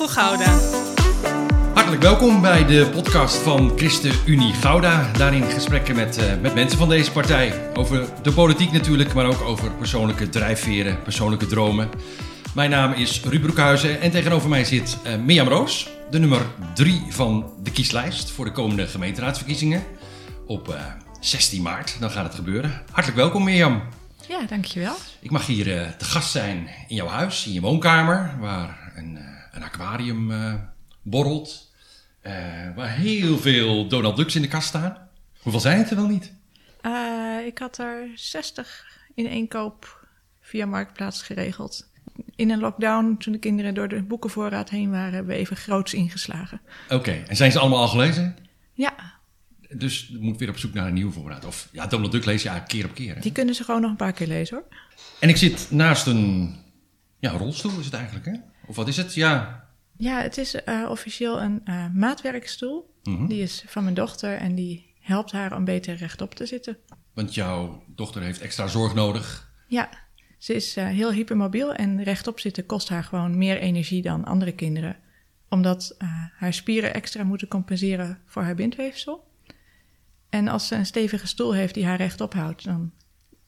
voor Gouda. Hartelijk welkom bij de podcast van ChristenUnie Gouda. Daarin gesprekken met, uh, met mensen van deze partij. Over de politiek natuurlijk, maar ook over persoonlijke drijfveren, persoonlijke dromen. Mijn naam is Ruud Broekhuizen en tegenover mij zit uh, Mirjam Roos, de nummer 3 van de kieslijst voor de komende gemeenteraadsverkiezingen. Op uh, 16 maart, dan gaat het gebeuren. Hartelijk welkom Mirjam. Ja, dankjewel. Ik mag hier uh, te gast zijn in jouw huis, in je woonkamer, waar een, uh, een aquarium uh, borrelt. waar heel veel Donald Ducks in de kast staan. Hoeveel zijn het er wel niet? ik had er 60 in één koop via Marktplaats geregeld. In een lockdown, toen de kinderen door de boekenvoorraad heen waren, hebben we even groots ingeslagen. Oké, okay. en zijn ze allemaal al gelezen? Ja, dus je moet weer op zoek naar een nieuwe voorraad. Of ja, Donald Duck lees je eigenlijk keer op keer. Hè? Die kunnen ze gewoon nog een paar keer lezen hoor. En ik zit naast een ja, rolstoel is het eigenlijk hè? Of wat is het? Ja, ja het is uh, officieel een uh, maatwerkstoel. Mm -hmm. Die is van mijn dochter en die helpt haar om beter rechtop te zitten. Want jouw dochter heeft extra zorg nodig. Ja, ze is uh, heel hypermobiel en rechtop zitten kost haar gewoon meer energie dan andere kinderen. Omdat haar spieren extra moeten compenseren voor haar bindweefsel. En als ze een stevige stoel heeft die haar rechtop houdt, dan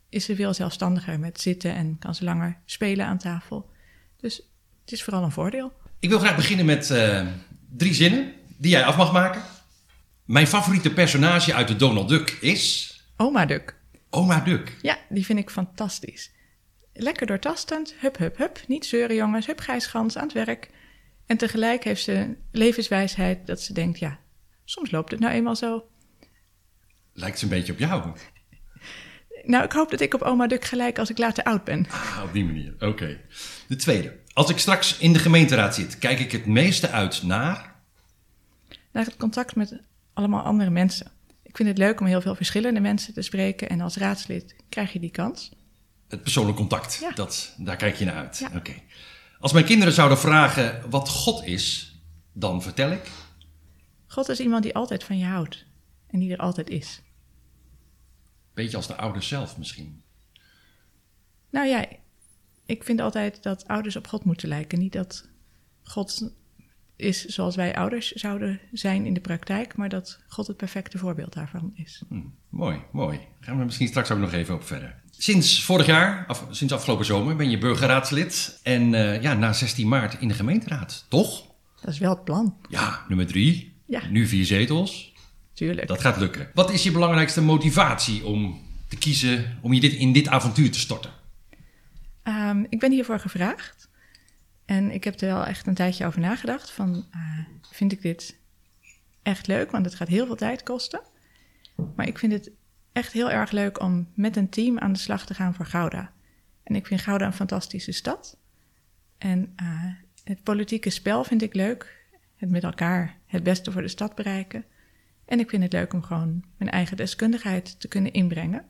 is ze veel zelfstandiger met zitten en kan ze langer spelen aan tafel. Dus het is vooral een voordeel. Ik wil graag beginnen met uh, drie zinnen die jij af mag maken. Mijn favoriete personage uit de Donald Duck is. Oma Duck. Oma Duck. Ja, die vind ik fantastisch. Lekker doortastend, hup, hup, hup. Niet zeuren, jongens, hup, gijsgans aan het werk. En tegelijk heeft ze levenswijsheid dat ze denkt: ja, soms loopt het nou eenmaal zo. Lijkt ze een beetje op jou. Nou, ik hoop dat ik op oma Duk gelijk als ik later oud ben. Ah, op die manier, oké. Okay. De tweede. Als ik straks in de gemeenteraad zit, kijk ik het meeste uit naar... Naar het contact met allemaal andere mensen. Ik vind het leuk om heel veel verschillende mensen te spreken. En als raadslid krijg je die kans. Het persoonlijk contact, ja. dat, daar kijk je naar uit. Ja. Oké. Als mijn kinderen zouden vragen wat God is, dan vertel ik... God is iemand die altijd van je houdt en die er altijd is. Beetje als de ouders zelf misschien. Nou ja, ik vind altijd dat ouders op God moeten lijken. Niet dat God is zoals wij ouders zouden zijn in de praktijk, maar dat God het perfecte voorbeeld daarvan is. Hm, mooi, mooi. Daar gaan we misschien straks ook nog even op verder. Sinds vorig jaar, sinds afgelopen zomer, ben je burgerraadslid. En uh, ja, na 16 maart in de gemeenteraad, toch? Dat is wel het plan. Ja, nummer drie. Ja. Nu vier zetels. Tuurlijk. Dat gaat lukken. Wat is je belangrijkste motivatie om te kiezen, om je dit, in dit avontuur te storten? Um, ik ben hiervoor gevraagd. En ik heb er wel echt een tijdje over nagedacht. Van, uh, vind ik dit echt leuk? Want het gaat heel veel tijd kosten. Maar ik vind het echt heel erg leuk om met een team aan de slag te gaan voor Gouda. En ik vind Gouda een fantastische stad. En uh, het politieke spel vind ik leuk. Het met elkaar het beste voor de stad bereiken. En ik vind het leuk om gewoon mijn eigen deskundigheid te kunnen inbrengen.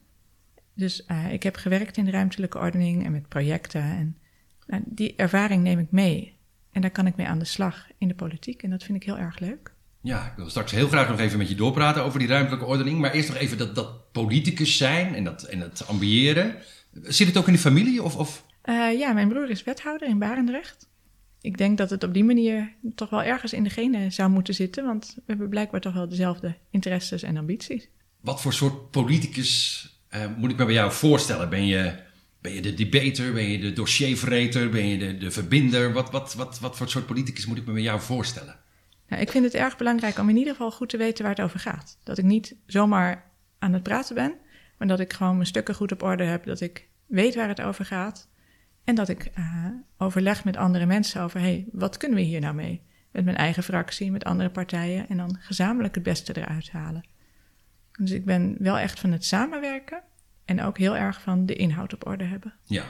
Dus uh, ik heb gewerkt in de ruimtelijke ordening en met projecten. En uh, die ervaring neem ik mee. En daar kan ik mee aan de slag in de politiek. En dat vind ik heel erg leuk. Ja, ik wil straks heel graag nog even met je doorpraten over die ruimtelijke ordening. Maar eerst nog even dat, dat politicus zijn en dat, en dat ambiëren. Zit het ook in de familie? Of, of? Uh, ja, mijn broer is wethouder in Barendrecht ik denk dat het op die manier toch wel ergens in de genen zou moeten zitten. Want we hebben blijkbaar toch wel dezelfde interesses en ambities. Wat voor soort politicus uh, moet ik me bij jou voorstellen? Ben je, ben je de debater? Ben je de dossierverreter? Ben je de, de verbinder? Wat, wat, wat, wat voor soort politicus moet ik me bij jou voorstellen? Nou, ik vind het erg belangrijk om in ieder geval goed te weten waar het over gaat. Dat ik niet zomaar aan het praten ben, maar dat ik gewoon mijn stukken goed op orde heb. Dat ik weet waar het over gaat. En dat ik uh, overleg met andere mensen over, hey, wat kunnen we hier nou mee? Met mijn eigen fractie, met andere partijen en dan gezamenlijk het beste eruit halen. Dus ik ben wel echt van het samenwerken en ook heel erg van de inhoud op orde hebben. Ja.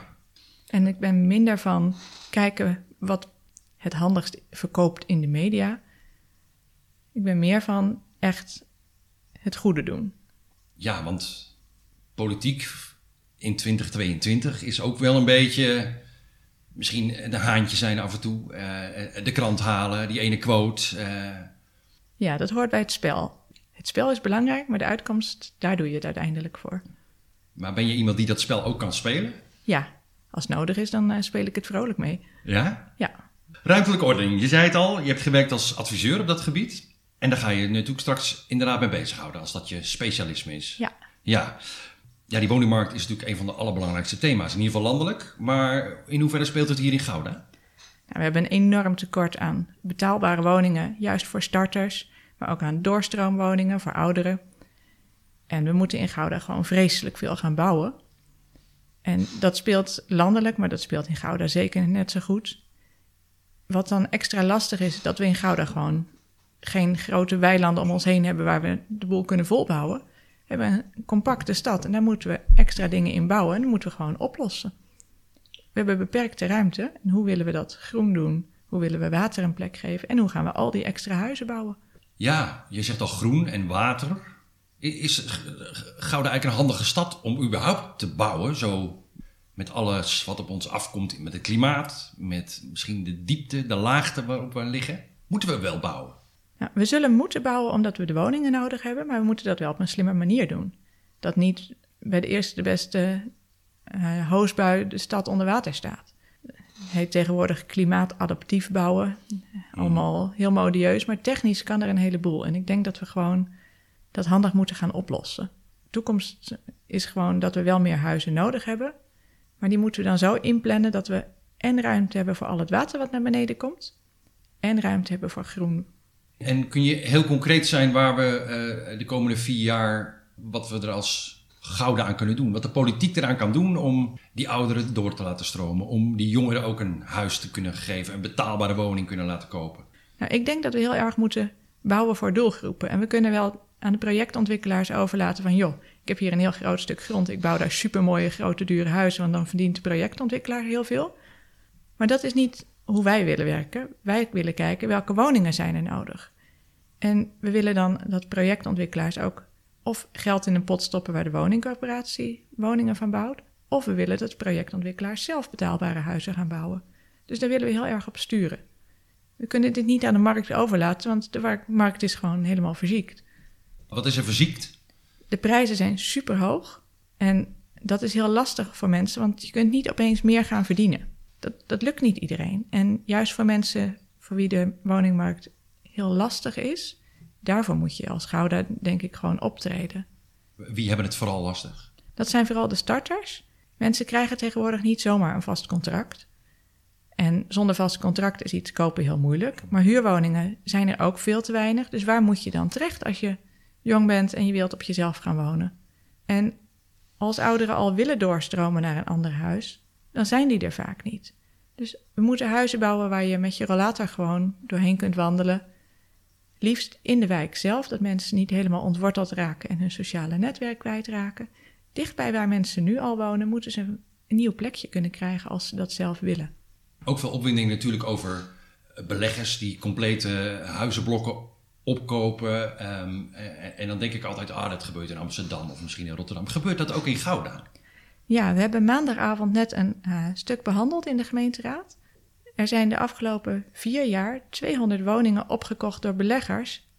En ik ben minder van kijken wat het handigst verkoopt in de media. Ik ben meer van echt het goede doen. Ja, want politiek in 2022 is ook wel een beetje. Misschien een haantje zijn af en toe. Uh, de krant halen, die ene quote. Uh. Ja, dat hoort bij het spel. Het spel is belangrijk, maar de uitkomst, daar doe je het uiteindelijk voor. Maar ben je iemand die dat spel ook kan spelen? Ja, als nodig is, dan uh, speel ik het vrolijk mee. Ja? Ja. Ruimtelijke ordening. Je zei het al, je hebt gewerkt als adviseur op dat gebied. En daar ga je natuurlijk straks inderdaad mee bezighouden, als dat je specialisme is. Ja. Ja. Ja, die woningmarkt is natuurlijk een van de allerbelangrijkste thema's, in ieder geval landelijk. Maar in hoeverre speelt het hier in Gouda? Nou, we hebben een enorm tekort aan betaalbare woningen, juist voor starters, maar ook aan doorstroomwoningen voor ouderen. En we moeten in Gouda gewoon vreselijk veel gaan bouwen. En dat speelt landelijk, maar dat speelt in Gouda zeker net zo goed. Wat dan extra lastig is, dat we in Gouda gewoon geen grote weilanden om ons heen hebben waar we de boel kunnen volbouwen. We hebben een compacte stad en daar moeten we extra dingen in bouwen en moeten we gewoon oplossen. We hebben beperkte ruimte en hoe willen we dat groen doen? Hoe willen we water een plek geven? En hoe gaan we al die extra huizen bouwen? Ja, je zegt al groen en water. Is Gouda eigenlijk een handige stad om überhaupt te bouwen? Zo met alles wat op ons afkomt, met het klimaat, met misschien de diepte, de laagte waarop we liggen. Moeten we wel bouwen? We zullen moeten bouwen omdat we de woningen nodig hebben, maar we moeten dat wel op een slimme manier doen. Dat niet bij de eerste de beste uh, hoosbui de stad onder water staat. Het heet tegenwoordig klimaatadaptief bouwen. Allemaal heel modieus, maar technisch kan er een heleboel. En ik denk dat we gewoon dat handig moeten gaan oplossen. De toekomst is gewoon dat we wel meer huizen nodig hebben. Maar die moeten we dan zo inplannen dat we en ruimte hebben voor al het water wat naar beneden komt. En ruimte hebben voor groen. En kun je heel concreet zijn waar we uh, de komende vier jaar, wat we er als gouden aan kunnen doen? Wat de politiek eraan kan doen om die ouderen door te laten stromen. Om die jongeren ook een huis te kunnen geven, een betaalbare woning kunnen laten kopen. Nou, ik denk dat we heel erg moeten bouwen voor doelgroepen. En we kunnen wel aan de projectontwikkelaars overlaten van... joh, ik heb hier een heel groot stuk grond, ik bouw daar supermooie grote dure huizen... want dan verdient de projectontwikkelaar heel veel. Maar dat is niet hoe wij willen werken. Wij willen kijken welke woningen zijn er nodig. En we willen dan dat projectontwikkelaars ook of geld in een pot stoppen waar de woningcorporatie woningen van bouwt... of we willen dat projectontwikkelaars zelf betaalbare huizen gaan bouwen. Dus daar willen we heel erg op sturen. We kunnen dit niet aan de markt overlaten, want de markt is gewoon helemaal verziekt. Wat is er verziekt? De prijzen zijn super hoog en dat is heel lastig voor mensen, want je kunt niet opeens meer gaan verdienen. Dat, dat lukt niet iedereen. En juist voor mensen voor wie de woningmarkt heel lastig is, daarvoor moet je als Gouda denk ik gewoon optreden. Wie hebben het vooral lastig? Dat zijn vooral de starters. Mensen krijgen tegenwoordig niet zomaar een vast contract. En zonder vast contract is iets kopen heel moeilijk. Maar huurwoningen zijn er ook veel te weinig. Dus waar moet je dan terecht als je jong bent en je wilt op jezelf gaan wonen? En als ouderen al willen doorstromen naar een ander huis, dan zijn die er vaak niet. Dus we moeten huizen bouwen waar je met je rollator gewoon doorheen kunt wandelen. Liefst in de wijk zelf, dat mensen niet helemaal ontworteld raken en hun sociale netwerk kwijtraken. Dichtbij waar mensen nu al wonen, moeten ze een nieuw plekje kunnen krijgen als ze dat zelf willen. Ook veel opwinding natuurlijk over beleggers die complete huizenblokken opkopen. Ehm, en, dan denk ik altijd, ah, dat gebeurt in Amsterdam of misschien in Rotterdam. Gebeurt dat ook in Gouda? Ja, we hebben maandagavond net een uh, stuk behandeld in de gemeenteraad. Er zijn de afgelopen vier jaar 200 woningen opgekocht door beleggers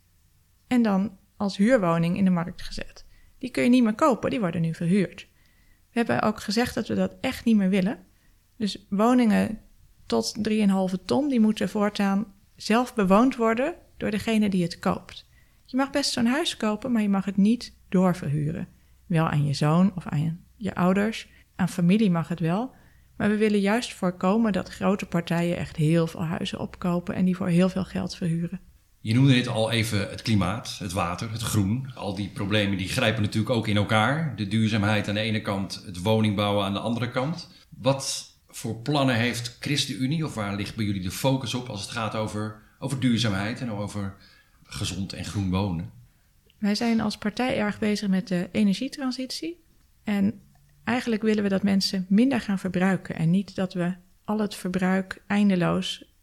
en dan als huurwoning in de markt gezet. Die kun je niet meer kopen, die worden nu verhuurd. We hebben ook gezegd dat we dat echt niet meer willen. Dus woningen tot 3,5 ton, die moeten voortaan zelf bewoond worden door degene die het koopt. Je mag best zo'n huis kopen, maar je mag het niet doorverhuren. Wel aan je zoon of aan je ouders. Aan familie mag het wel, maar we willen juist voorkomen dat grote partijen echt heel veel huizen opkopen en die voor heel veel geld verhuren. Je noemde dit al even het klimaat, het water, het groen. Al die problemen die grijpen natuurlijk ook in elkaar. De duurzaamheid aan de ene kant, het woningbouwen aan de andere kant. Wat voor plannen heeft ChristenUnie of waar ligt bij jullie de focus op als het gaat over, over duurzaamheid en over gezond en groen wonen? Wij zijn als partij erg bezig met de energietransitie. En Eigenlijk willen we dat mensen minder gaan verbruiken en niet dat we al het verbruik eindeloos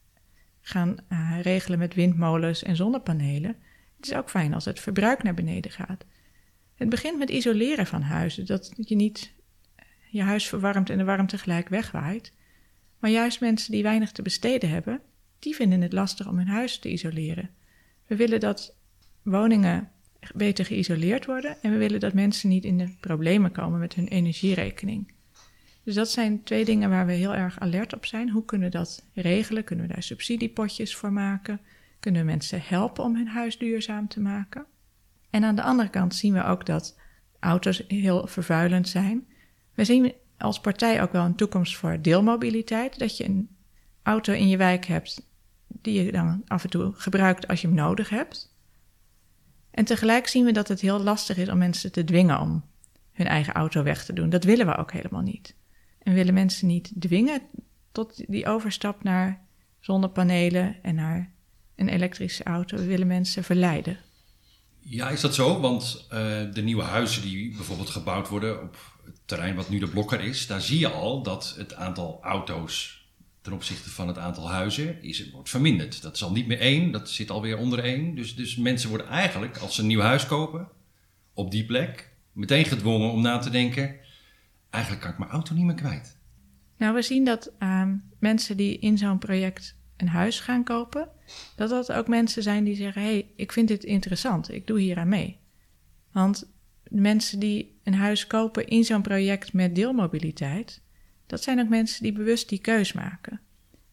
gaan uh, regelen met windmolens en zonnepanelen. Het is ook fijn als het verbruik naar beneden gaat. Het begint met isoleren van huizen, dat je niet je huis verwarmt en de warmte gelijk wegwaait. Maar juist mensen die weinig te besteden hebben, die vinden het lastig om hun huis te isoleren. We willen dat woningen beter geïsoleerd worden en we willen dat mensen niet in de problemen komen met hun energierekening. Dus dat zijn twee dingen waar we heel erg alert op zijn. Hoe kunnen we dat regelen? Kunnen we daar subsidiepotjes voor maken? Kunnen we mensen helpen om hun huis duurzaam te maken? En aan de andere kant zien we ook dat auto's heel vervuilend zijn. We zien als partij ook wel een toekomst voor deelmobiliteit. Dat je een auto in je wijk hebt die je dan af en toe gebruikt als je hem nodig hebt. En tegelijk zien we dat het heel lastig is om mensen te dwingen om hun eigen auto weg te doen. Dat willen we ook helemaal niet. En willen mensen niet dwingen tot die overstap naar zonnepanelen en naar een elektrische auto. We willen mensen verleiden. Ja, is dat zo? Want uh, de nieuwe huizen die bijvoorbeeld gebouwd worden op het terrein wat nu de blokker is, daar zie je al dat het aantal auto's ten opzichte van het aantal huizen is, wordt verminderd. Dat is al niet meer één, dat zit alweer onder één. Dus, dus mensen worden eigenlijk, als ze een nieuw huis kopen, op die plek, meteen gedwongen om na te denken: eigenlijk kan ik mijn auto niet meer kwijt. Nou, we zien dat uh, mensen die in zo'n project een huis gaan kopen, dat dat ook mensen zijn die zeggen: hey, ik vind dit interessant, ik doe hier aan mee. Want mensen die een huis kopen in zo'n project met deelmobiliteit, dat zijn ook mensen die bewust die keus maken.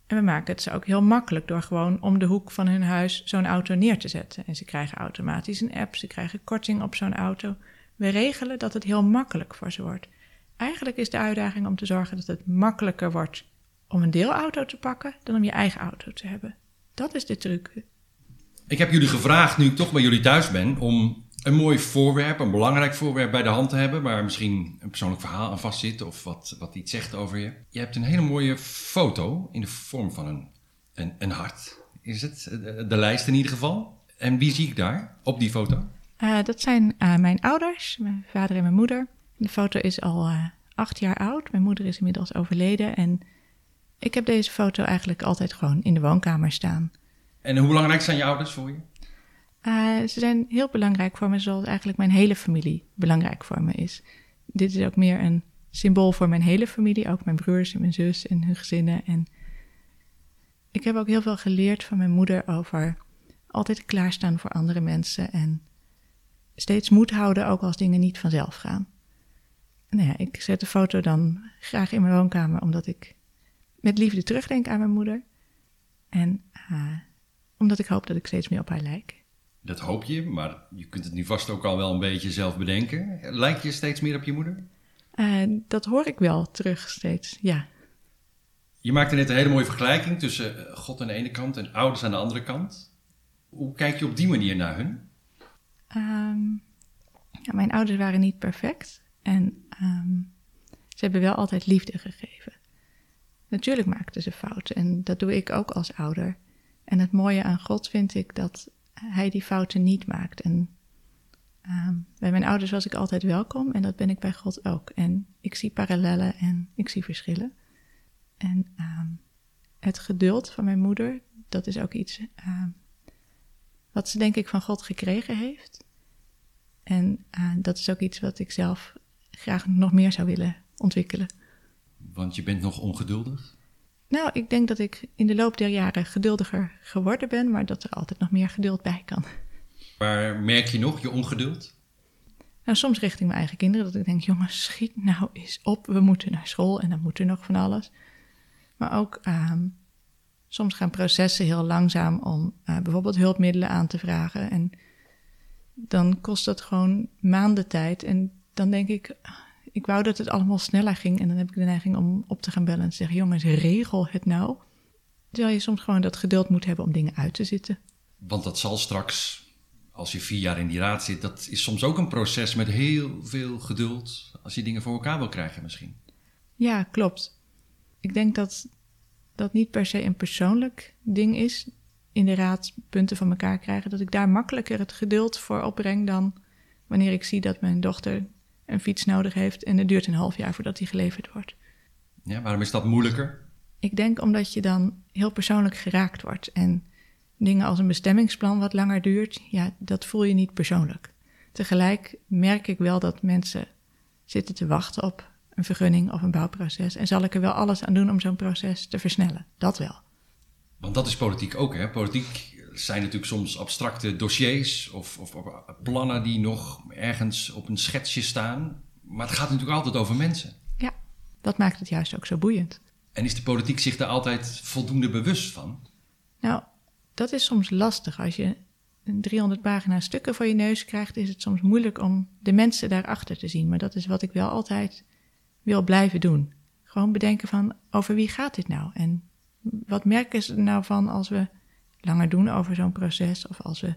En we maken het ze ook heel makkelijk door gewoon om de hoek van hun huis zo'n auto neer te zetten. En ze krijgen automatisch een app, ze krijgen korting op zo'n auto. We regelen dat het heel makkelijk voor ze wordt. Eigenlijk is de uitdaging om te zorgen dat het makkelijker wordt om een deelauto te pakken dan om je eigen auto te hebben. Dat is de truc. Ik heb jullie gevraagd, nu ik toch bij jullie thuis ben, om een mooi voorwerp, een belangrijk voorwerp bij de hand te hebben, waar misschien een persoonlijk verhaal aan vastzit of wat, wat iets zegt over je. Je hebt een hele mooie foto in de vorm van een, een, een hart. Is het? De, lijst in ieder geval. En wie zie ik daar op die foto? Uh, dat zijn uh, mijn ouders, mijn vader en mijn moeder. De foto is al uh, acht jaar oud. Mijn moeder is inmiddels overleden. En ik heb deze foto eigenlijk altijd gewoon in de woonkamer staan. En hoe belangrijk zijn je ouders voor je? Uh, ze zijn heel belangrijk voor me, zoals eigenlijk mijn hele familie belangrijk voor me is. Dit is ook meer een symbool voor mijn hele familie, ook mijn broers en mijn zus en hun gezinnen. En ik heb ook heel veel geleerd van mijn moeder over altijd klaarstaan voor andere mensen en steeds moed houden, ook als dingen niet vanzelf gaan. Nou ja, ik zet de foto dan graag in mijn woonkamer, omdat ik met liefde terugdenk aan mijn moeder. En uh, omdat ik hoop dat ik steeds meer op haar lijk. Dat hoop je, maar je kunt het nu vast ook al wel een beetje zelf bedenken. Lijkt je steeds meer op je moeder? Uh, dat hoor ik wel terug steeds, ja. Je maakte net een hele mooie vergelijking tussen eh, God aan de ene kant en ouders aan de andere kant. Hoe kijk je op die manier naar hun? Um, ja, mijn ouders waren niet perfect en um, ze hebben wel altijd liefde gegeven. Natuurlijk maakten ze fouten en dat doe ik ook als ouder. En het mooie aan God vind ik dat hij die fouten niet maakt. En um, bij mijn ouders was ik altijd welkom en dat ben ik bij God ook. En ik zie parallellen en ik zie verschillen. En um, het geduld van mijn moeder, dat is ook iets um, wat ze denk ik van God gekregen heeft. En uh, dat is ook iets wat ik zelf graag nog meer zou willen ontwikkelen. Want je bent nog ongeduldig? Nou, ik denk dat ik in de loop der jaren geduldiger geworden ben, maar dat er altijd nog meer geduld bij kan. Waar merk je nog je ongeduld? Nou, soms richting mijn eigen kinderen, dat ik denk, jongens, schiet nou eens op, we moeten naar school en dan moet er nog van alles. Maar ook um, soms gaan processen heel langzaam om uh, bijvoorbeeld hulpmiddelen aan te vragen. En dan kost dat gewoon maanden tijd. En dan denk ik, ik wou dat het allemaal sneller ging. En dan heb ik de neiging om op te gaan bellen en te zeggen: jongens, regel het nou. Terwijl je soms gewoon dat geduld moet hebben om dingen uit te zitten. Want dat zal straks, als je vier jaar in die raad zit, dat is soms ook een proces met heel veel geduld. Als je dingen voor elkaar wil krijgen, misschien. Ja, klopt. Ik denk dat dat niet per se een persoonlijk ding is. In de raad punten van elkaar krijgen. Dat ik daar makkelijker het geduld voor opbreng dan wanneer ik zie dat mijn dochter een fiets nodig heeft en het duurt een half jaar voordat die geleverd wordt. Ja, waarom is dat moeilijker? Ik denk omdat je dan heel persoonlijk geraakt wordt en dingen als een bestemmingsplan wat langer duurt, ja, dat voel je niet persoonlijk. Tegelijk merk ik wel dat mensen zitten te wachten op een vergunning of een bouwproces en zal ik er wel alles aan doen om zo'n proces te versnellen. Dat wel. Want dat is politiek ook, hè? Politiek zijn natuurlijk soms abstracte dossiers of, of, plannen die nog ergens op een schetsje staan. Maar het gaat natuurlijk altijd over mensen. Ja. dat maakt het juist ook zo boeiend. En is de politiek zich daar altijd voldoende bewust van? Nou, dat is soms lastig. Als je 300 pagina stukken voor je neus krijgt, is het soms moeilijk om de mensen daarachter te zien. Maar dat is wat ik wel altijd wil blijven doen. Gewoon bedenken van over wie gaat dit nou? En wat merken ze er nou van als we langer doen over zo'n proces of als we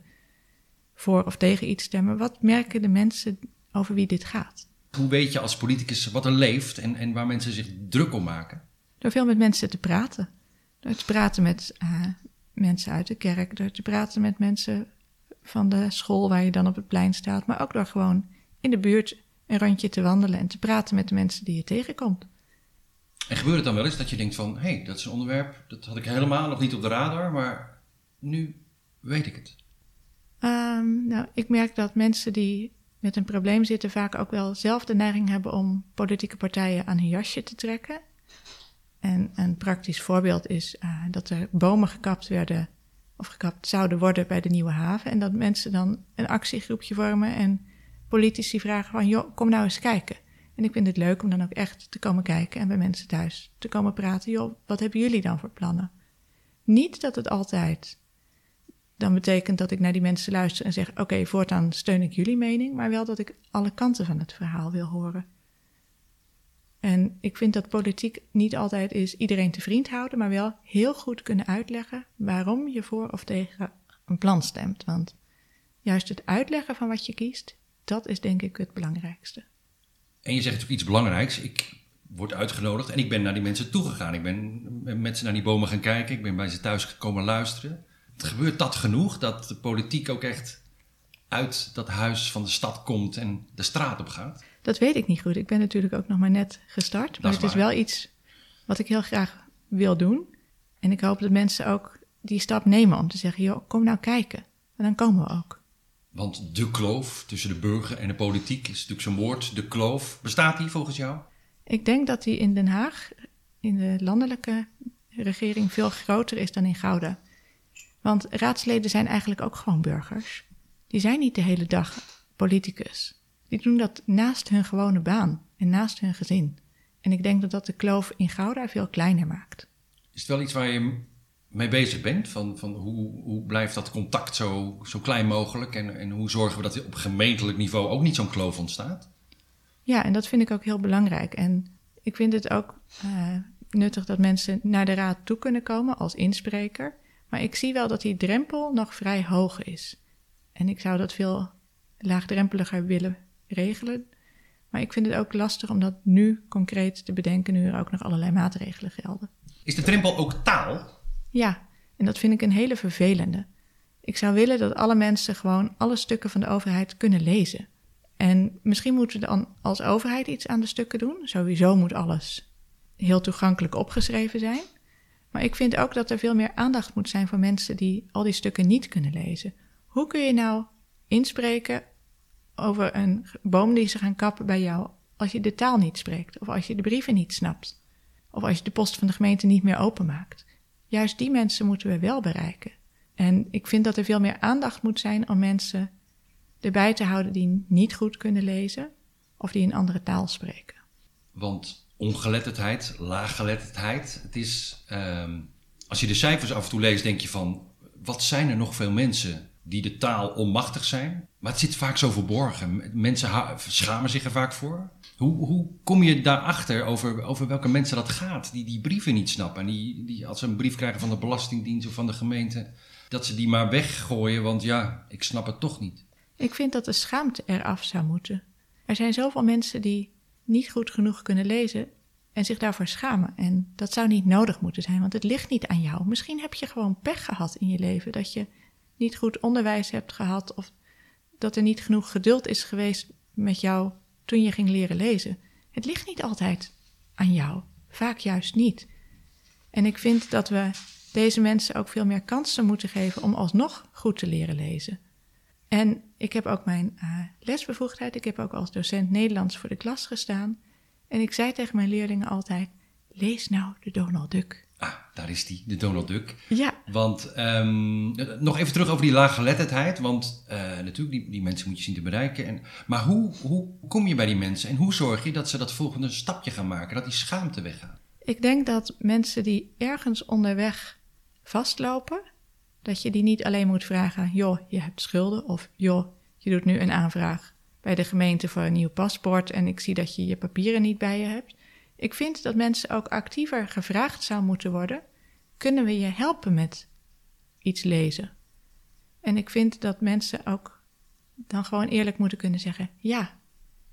voor of tegen iets stemmen? Wat merken de mensen over wie dit gaat? Hoe weet je als politicus wat er leeft en, en waar mensen zich druk om maken? Door veel met mensen te praten. Door te praten met uh, mensen uit de kerk, door te praten met mensen van de school waar je dan op het plein staat, maar ook door gewoon in de buurt een rondje te wandelen en te praten met de mensen die je tegenkomt. En gebeurt het dan wel eens dat je denkt van, hé, hey, dat is een onderwerp, dat had ik helemaal nog niet op de radar, maar nu weet ik het? Um, nou, ik merk dat mensen die met een probleem zitten vaak ook wel zelf de neiging hebben om politieke partijen aan hun jasje te trekken. En een praktisch voorbeeld is uh, dat er bomen gekapt werden of gekapt zouden worden bij de Nieuwe Haven. En dat mensen dan een actiegroepje vormen en politici vragen van, joh, kom nou eens kijken. En ik vind het leuk om dan ook echt te komen kijken en bij mensen thuis te komen praten. Joh, wat hebben jullie dan voor plannen? Niet dat het altijd dan betekent dat ik naar die mensen luister en zeg: Oké, voortaan steun ik jullie mening, maar wel dat ik alle kanten van het verhaal wil horen. En ik vind dat politiek niet altijd is iedereen te vriend houden, maar wel heel goed kunnen uitleggen waarom je voor of tegen een plan stemt. Want juist het uitleggen van wat je kiest, dat is denk ik het belangrijkste. En je zegt ook iets belangrijks. Ik word uitgenodigd en ik ben naar die mensen toegegaan. Ik ben met ze naar die bomen gaan kijken. Ik ben bij ze thuis gekomen luisteren. Gebeurt dat genoeg dat de politiek ook echt uit dat huis van de stad komt en de straat op gaat? Dat weet ik niet goed. Ik ben natuurlijk ook nog maar net gestart. Maar het is wel iets wat ik heel graag wil doen. En ik hoop dat mensen ook die stap nemen om te zeggen: joh, kom nou kijken. En dan komen we ook. Want de kloof tussen de burger en de politiek is natuurlijk zo'n woord, de kloof. Bestaat die volgens jou? Ik denk dat die in Den Haag, in de landelijke regering, veel groter is dan in Gouda. Want raadsleden zijn eigenlijk ook gewoon burgers. Die zijn niet de hele dag politicus. Die doen dat naast hun gewone baan en naast hun gezin. En ik denk dat dat de kloof in Gouda veel kleiner maakt. Is het wel iets waar je mee bezig bent? Van, van hoe, hoe blijft dat contact zo, zo klein mogelijk? En, en hoe zorgen we dat er op gemeentelijk niveau ook niet zo'n kloof ontstaat? Ja, en dat vind ik ook heel belangrijk. En ik vind het ook uh, nuttig dat mensen naar de raad toe kunnen komen als inspreker. Maar ik zie wel dat die drempel nog vrij hoog is. En ik zou dat veel laagdrempeliger willen regelen. Maar ik vind het ook lastig om dat nu concreet te bedenken, nu er ook nog allerlei maatregelen gelden. Is de drempel ook taal? Ja, en dat vind ik een hele vervelende. Ik zou willen dat alle mensen gewoon alle stukken van de overheid kunnen lezen. En misschien moeten we dan als overheid iets aan de stukken doen. Sowieso moet alles heel toegankelijk opgeschreven zijn. Maar ik vind ook dat er veel meer aandacht moet zijn voor mensen die al die stukken niet kunnen lezen. Hoe kun je nou inspreken over een boom die ze gaan kappen bij jou als je de taal niet spreekt, of als je de brieven niet snapt, of als je de post van de gemeente niet meer openmaakt? Juist die mensen moeten we wel bereiken. En ik vind dat er veel meer aandacht moet zijn om mensen erbij te houden die niet goed kunnen lezen of die een andere taal spreken. Want ongeletterdheid, laaggeletterdheid. Het is, um, als je de cijfers af en toe leest, denk je van, wat zijn er nog veel mensen die de taal onmachtig zijn? Maar het zit vaak zo verborgen. Mensen schamen zich er vaak voor. Hoe, hoe kom je daarachter over, over welke mensen dat gaat, die die brieven niet snappen? En die, die als ze een brief krijgen van de Belastingdienst of van de gemeente, dat ze die maar weggooien, want ja, ik snap het toch niet. Ik vind dat de schaamte eraf zou moeten. Er zijn zoveel mensen die niet goed genoeg kunnen lezen en zich daarvoor schamen. En dat zou niet nodig moeten zijn, want het ligt niet aan jou. Misschien heb je gewoon pech gehad in je leven, dat je niet goed onderwijs hebt gehad of dat er niet genoeg geduld is geweest met jou toen je ging leren lezen. Het ligt niet altijd aan jou, vaak juist niet. En ik vind dat we deze mensen ook veel meer kansen moeten geven om alsnog goed te leren lezen. En ik heb ook mijn uh, lesbevoegdheid. Ik heb ook als docent Nederlands voor de klas gestaan. En ik zei tegen mijn leerlingen altijd: lees nou de Donald Duck. Ah, daar is die, de Donald Duck. Ja. Want um, nog even terug over die laaggeletterdheid. Want uh, natuurlijk, die, die mensen moet je zien te bereiken. En, maar hoe, hoe kom je bij die mensen en hoe zorg je dat ze dat volgende stapje gaan maken? Dat die schaamte weggaat? Ik denk dat mensen die ergens onderweg vastlopen, dat je die niet alleen moet vragen: joh, je hebt schulden. Of joh, je doet nu een aanvraag bij de gemeente voor een nieuw paspoort en ik zie dat je je papieren niet bij je hebt. Ik vind dat mensen ook actiever gevraagd zou moeten worden: kunnen we je helpen met iets lezen? En ik vind dat mensen ook dan gewoon eerlijk moeten kunnen zeggen ja.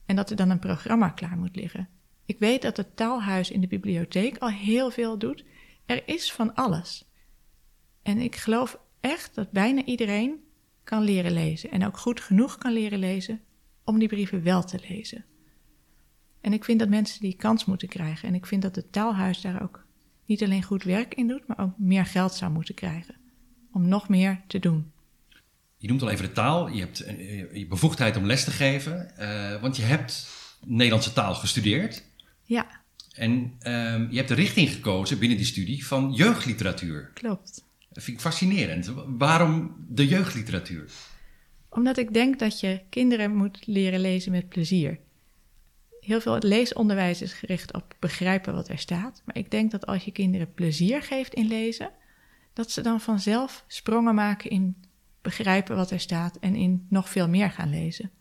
En dat er dan een programma klaar moet liggen. Ik weet dat het taalhuis in de bibliotheek al heel veel doet. Er is van alles. En ik geloof echt dat bijna iedereen kan leren lezen en ook goed genoeg kan leren lezen om die brieven wel te lezen. En ik vind dat mensen die kans moeten krijgen. En ik vind dat het taalhuis daar ook niet alleen goed werk in doet, maar ook meer geld zou moeten krijgen. Om nog meer te doen. Je noemt al even de taal. Je hebt eh, je bevoegdheid om les te geven. Uh, want je hebt Nederlandse taal gestudeerd. Ja. En um, je hebt de richting gekozen binnen die studie van jeugdliteratuur. Klopt. Dat vind ik fascinerend. Waarom de jeugdliteratuur? Omdat ik denk dat je kinderen moet leren lezen met plezier. Heel veel leesonderwijs is gericht op begrijpen wat er staat. Maar ik denk dat als je kinderen plezier geeft in lezen, dat ze dan vanzelf sprongen maken in begrijpen wat er staat en in nog veel meer gaan lezen.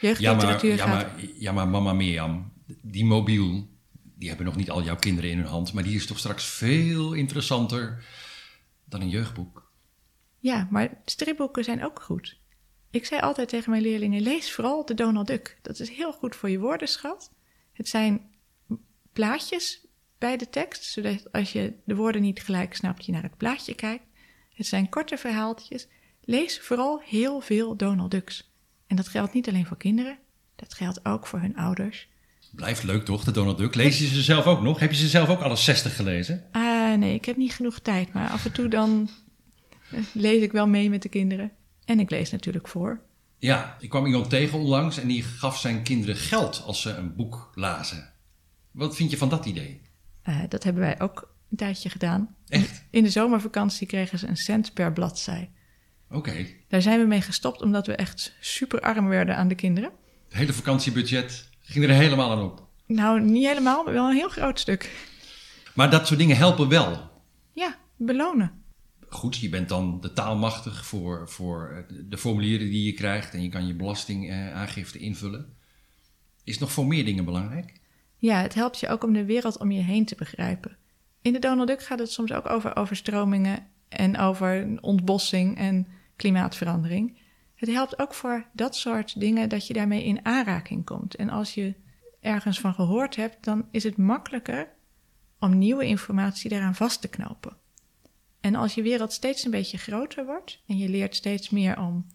Jeugdliteratuur ja, maar, ja, maar, ja, maar mama Mirjam, die mobiel, die hebben nog niet al jouw kinderen in hun hand, maar die is toch straks veel interessanter dan een jeugdboek. Ja, maar stripboeken zijn ook goed. Ik zei altijd tegen mijn leerlingen: lees vooral de Donald Duck. Dat is heel goed voor je woordenschat. Het zijn plaatjes bij de tekst, zodat als je de woorden niet gelijk snapt, je naar het plaatje kijkt. Het zijn korte verhaaltjes. Lees vooral heel veel Donald Ducks. En dat geldt niet alleen voor kinderen, dat geldt ook voor hun ouders. Blijft leuk toch, de Donald Duck? Lees je ze zelf ook nog? Heb je ze zelf ook alle 60 gelezen? Ah, nee, ik heb niet genoeg tijd. Maar af en toe dan eh, lees ik wel mee met de kinderen. En ik lees natuurlijk voor. Ja, ik kwam iemand tegen onlangs en die gaf zijn kinderen geld als ze een boek lazen. Wat vind je van dat idee? Uh, dat hebben wij ook een tijdje gedaan. Echt? In de zomervakantie kregen ze een cent per bladzij. Oké. Daar zijn we mee gestopt omdat we echt super arm werden aan de kinderen. Het hele vakantiebudget ging er helemaal aan op. Nou, niet helemaal, maar wel een heel groot stuk. Maar dat soort dingen helpen wel. Ja, belonen goed, je bent dan de taalmachtig voor, voor eh, de formulieren die je krijgt en je kan je belastingaangifte invullen. Is nog voor meer dingen belangrijk? Ja, het helpt je ook om de wereld om je heen te begrijpen. In de Donald Duck gaat het soms ook over overstromingen en over ontbossing en klimaatverandering. Het helpt ook voor dat soort dingen dat je daarmee in aanraking komt. En als je ergens van gehoord hebt, dan is het makkelijker om nieuwe informatie daaraan vast te knopen. En als je wereld steeds een beetje groter wordt en je leert steeds meer om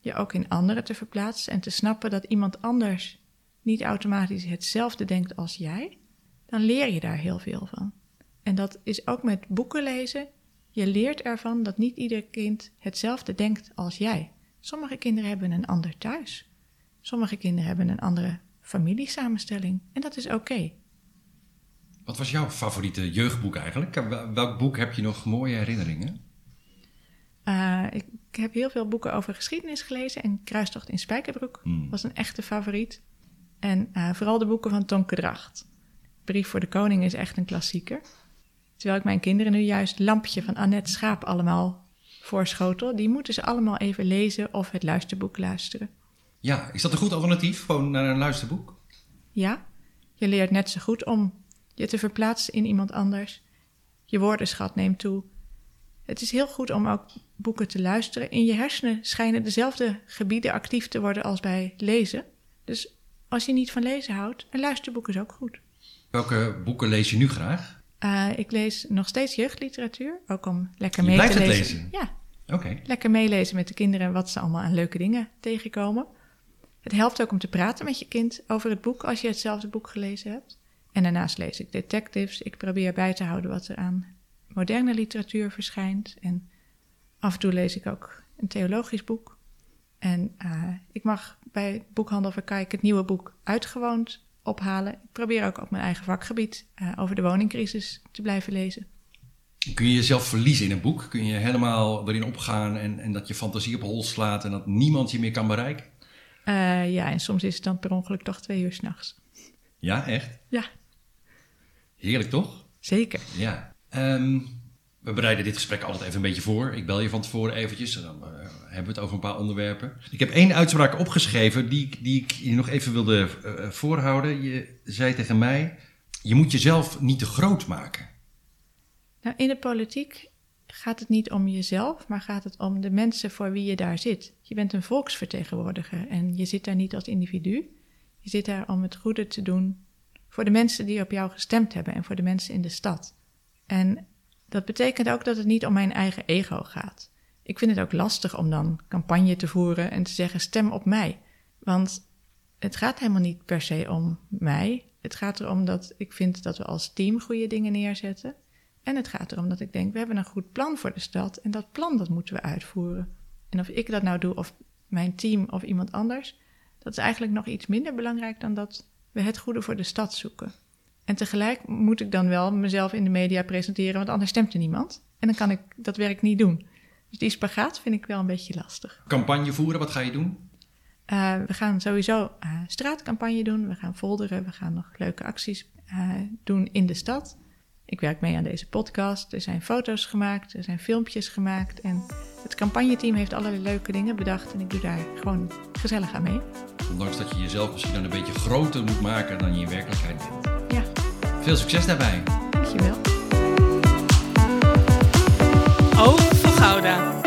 je ook in anderen te verplaatsen en te snappen dat iemand anders niet automatisch hetzelfde denkt als jij, dan leer je daar heel veel van. En dat is ook met boeken lezen. Je leert ervan dat niet ieder kind hetzelfde denkt als jij. Sommige kinderen hebben een ander thuis. Sommige kinderen hebben een andere familiesamenstelling. En dat is oké. Wat was jouw favoriete jeugdboek eigenlijk? Welk boek heb je nog mooie herinneringen? Uh, ik, heb heel veel boeken over geschiedenis gelezen en Kruistocht in Spijkerbroek hmm. was een echte favoriet. En uh, vooral de boeken van Tonke Dracht. Brief voor de Koning is echt een klassieker. Terwijl ik mijn kinderen nu juist Lampje van Annette Schaap allemaal voorschotel. Die moeten ze allemaal even lezen of het luisterboek luisteren. Ja, is dat een goed alternatief, gewoon naar een luisterboek? Ja, je leert net zo goed om je te verplaatsen in iemand anders. Je woordenschat neemt toe. Het is heel goed om ook boeken te luisteren. In je hersenen schijnen dezelfde gebieden actief te worden als bij lezen. Dus als je niet van lezen houdt, een luisterboek is ook goed. Welke boeken lees je nu graag? Uh, ik lees nog steeds jeugdliteratuur, ook om lekker mee te lezen. lezen. Ja. Oké. Lekker meelezen met de kinderen wat ze allemaal aan leuke dingen tegenkomen. Het helpt ook om te praten met je kind over het boek als je hetzelfde boek gelezen hebt. En daarnaast lees ik detectives. Ik probeer bij te houden wat er aan moderne literatuur verschijnt. En af en toe lees ik ook een theologisch boek. En uh, ik mag bij Boekhandel Verkijk het nieuwe boek Uitgewoond ophalen. Ik probeer ook op mijn eigen vakgebied uh, over de woningcrisis te blijven lezen. Kun je jezelf verliezen in een boek? Kun je helemaal erin opgaan en, en dat je fantasie op hol slaat en dat niemand je meer kan bereiken? Uh, ja, en soms is het dan per ongeluk toch twee uur s'nachts. Ja, echt? Ja. Heerlijk toch? Zeker. Ja. Um, we bereiden dit gesprek altijd even een beetje voor. Ik bel je van tevoren eventjes en dan uh, hebben we het over een paar onderwerpen. Ik heb één uitspraak opgeschreven die, die ik je nog even wilde uh, voorhouden. Je zei tegen mij, je moet jezelf niet te groot maken. Nou, in de politiek gaat het niet om jezelf, maar gaat het om de mensen voor wie je daar zit. Je bent een volksvertegenwoordiger en je zit daar niet als individu. Je zit daar om het goede te doen voor de mensen die op jou gestemd hebben en voor de mensen in de stad. En dat betekent ook dat het niet om mijn eigen ego gaat. Ik vind het ook lastig om dan campagne te voeren en te zeggen: stem op mij. Want het gaat helemaal niet per se om mij. Het gaat erom dat ik vind dat we als team goede dingen neerzetten. En het gaat erom dat ik denk: we hebben een goed plan voor de stad en dat plan dat moeten we uitvoeren. En of ik dat nou doe of mijn team of iemand anders, dat is eigenlijk nog iets minder belangrijk dan dat we het goede voor de stad zoeken. En tegelijk moet ik dan wel mezelf in de media presenteren, want anders stemt er niemand. En dan kan ik dat werk niet doen. Dus die spagaat vind ik wel een beetje lastig. Campagne voeren, wat ga je doen? Uh, we gaan sowieso uh, straatcampagne doen. We gaan folderen. We gaan nog leuke acties uh, doen in de stad. Ik werk mee aan deze podcast. Er zijn foto's gemaakt, er zijn filmpjes gemaakt. En het campagneteam heeft allerlei leuke dingen bedacht. En ik doe daar gewoon gezellig aan mee. Ondanks dat je jezelf misschien dan een beetje groter moet maken dan je in werkelijkheid bent. Ja. Veel succes daarbij. Dankjewel. Oog van Gouda.